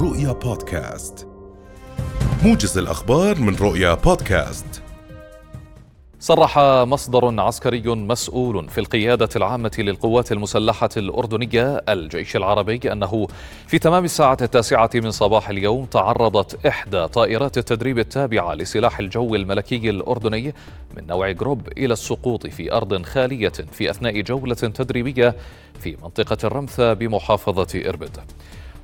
رؤيا بودكاست. موجز الأخبار من رؤيا بودكاست. صرح مصدر عسكري مسؤول في القيادة العامة للقوات المسلحة الأردنية الجيش العربي أنه في تمام الساعة التاسعة من صباح اليوم تعرضت إحدى طائرات التدريب التابعة لسلاح الجو الملكي الأردني من نوع جروب إلى السقوط في أرض خالية في أثناء جولة تدريبية في منطقة الرمثة بمحافظة إربد.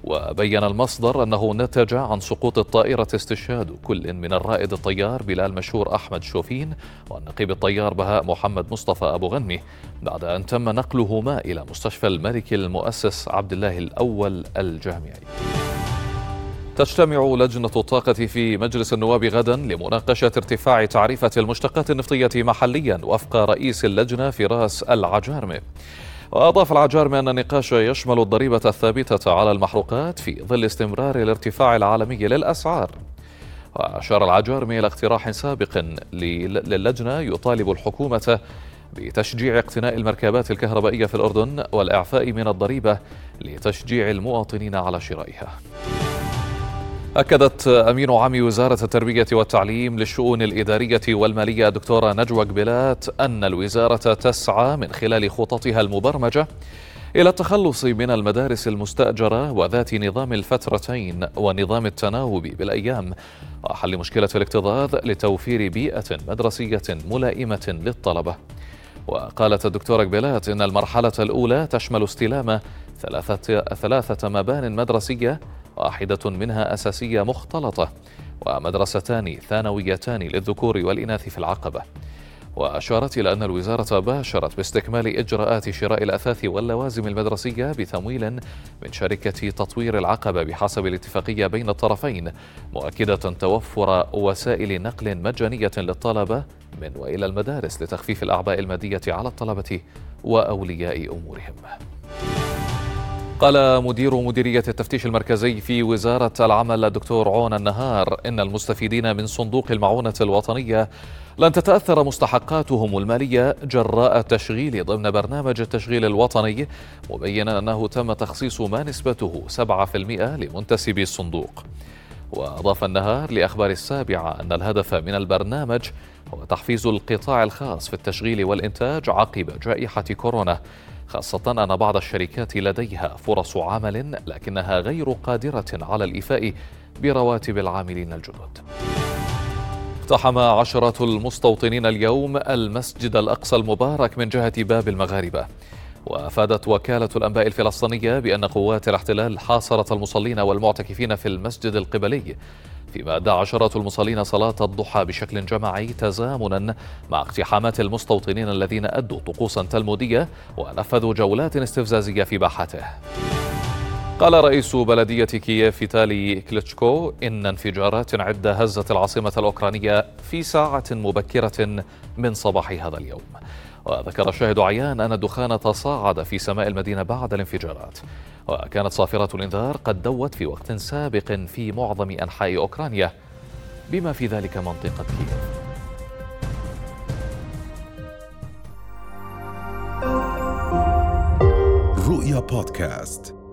وبين المصدر أنه نتج عن سقوط الطائرة استشهاد كل من الرائد الطيار بلال مشهور أحمد شوفين والنقيب الطيار بهاء محمد مصطفى أبو غنمي بعد أن تم نقلهما إلى مستشفى الملك المؤسس عبد الله الأول الجامعي. تجتمع لجنة الطاقة في مجلس النواب غدا لمناقشة ارتفاع تعريفة المشتقات النفطية محليا وفق رئيس اللجنة فراس العجارمي وأضاف العجارمي أن النقاش يشمل الضريبة الثابتة على المحروقات في ظل استمرار الارتفاع العالمي للأسعار. وأشار العجارمي إلى اقتراح سابق للجنة يطالب الحكومة بتشجيع اقتناء المركبات الكهربائية في الأردن والإعفاء من الضريبة لتشجيع المواطنين على شرائها. أكدت أمين عام وزارة التربية والتعليم للشؤون الإدارية والمالية دكتورة نجوى قبلات أن الوزارة تسعى من خلال خططها المبرمجة إلى التخلص من المدارس المستأجرة وذات نظام الفترتين ونظام التناوب بالأيام. وحل مشكلة الاكتظاظ لتوفير بيئة مدرسية ملائمة للطلبة. وقالت الدكتورة قبلات إن المرحلة الأولى تشمل استلام ثلاثة, ثلاثة مبان مدرسية واحدة منها أساسية مختلطة ومدرستان ثانويتان للذكور والإناث في العقبة وأشارت إلى أن الوزارة باشرت باستكمال إجراءات شراء الأثاث واللوازم المدرسية بتمويل من شركة تطوير العقبة بحسب الاتفاقية بين الطرفين مؤكدة توفر وسائل نقل مجانية للطلبة من وإلى المدارس لتخفيف الأعباء المادية على الطلبة وأولياء أمورهم. قال مدير مديرية التفتيش المركزي في وزارة العمل الدكتور عون النهار إن المستفيدين من صندوق المعونة الوطنية لن تتأثر مستحقاتهم المالية جراء التشغيل ضمن برنامج التشغيل الوطني مبينا أنه تم تخصيص ما نسبته 7% لمنتسبي الصندوق. وأضاف النهار لأخبار السابعة أن الهدف من البرنامج هو تحفيز القطاع الخاص في التشغيل والإنتاج عقب جائحة كورونا. خاصة أن بعض الشركات لديها فرص عمل لكنها غير قادرة على الإيفاء برواتب العاملين الجدد. اقتحم عشرات المستوطنين اليوم المسجد الأقصى المبارك من جهة باب المغاربة. وأفادت وكالة الأنباء الفلسطينية بأن قوات الاحتلال حاصرت المصلين والمعتكفين في المسجد القبلي فيما أدى عشرات المصلين صلاة الضحى بشكل جماعي تزامنا مع اقتحامات المستوطنين الذين أدوا طقوسا تلمودية ونفذوا جولات استفزازية في باحته. قال رئيس بلدية كييف فيتالي كليتشكو إن انفجارات عدة هزت العاصمة الأوكرانية في ساعة مبكرة من صباح هذا اليوم. وذكر شاهد عيان أن الدخان تصاعد في سماء المدينة بعد الانفجارات. وكانت صافرة الإنذار قد دوت في وقت سابق في معظم أنحاء أوكرانيا. بما في ذلك منطقة كييف. رؤيا بودكاست.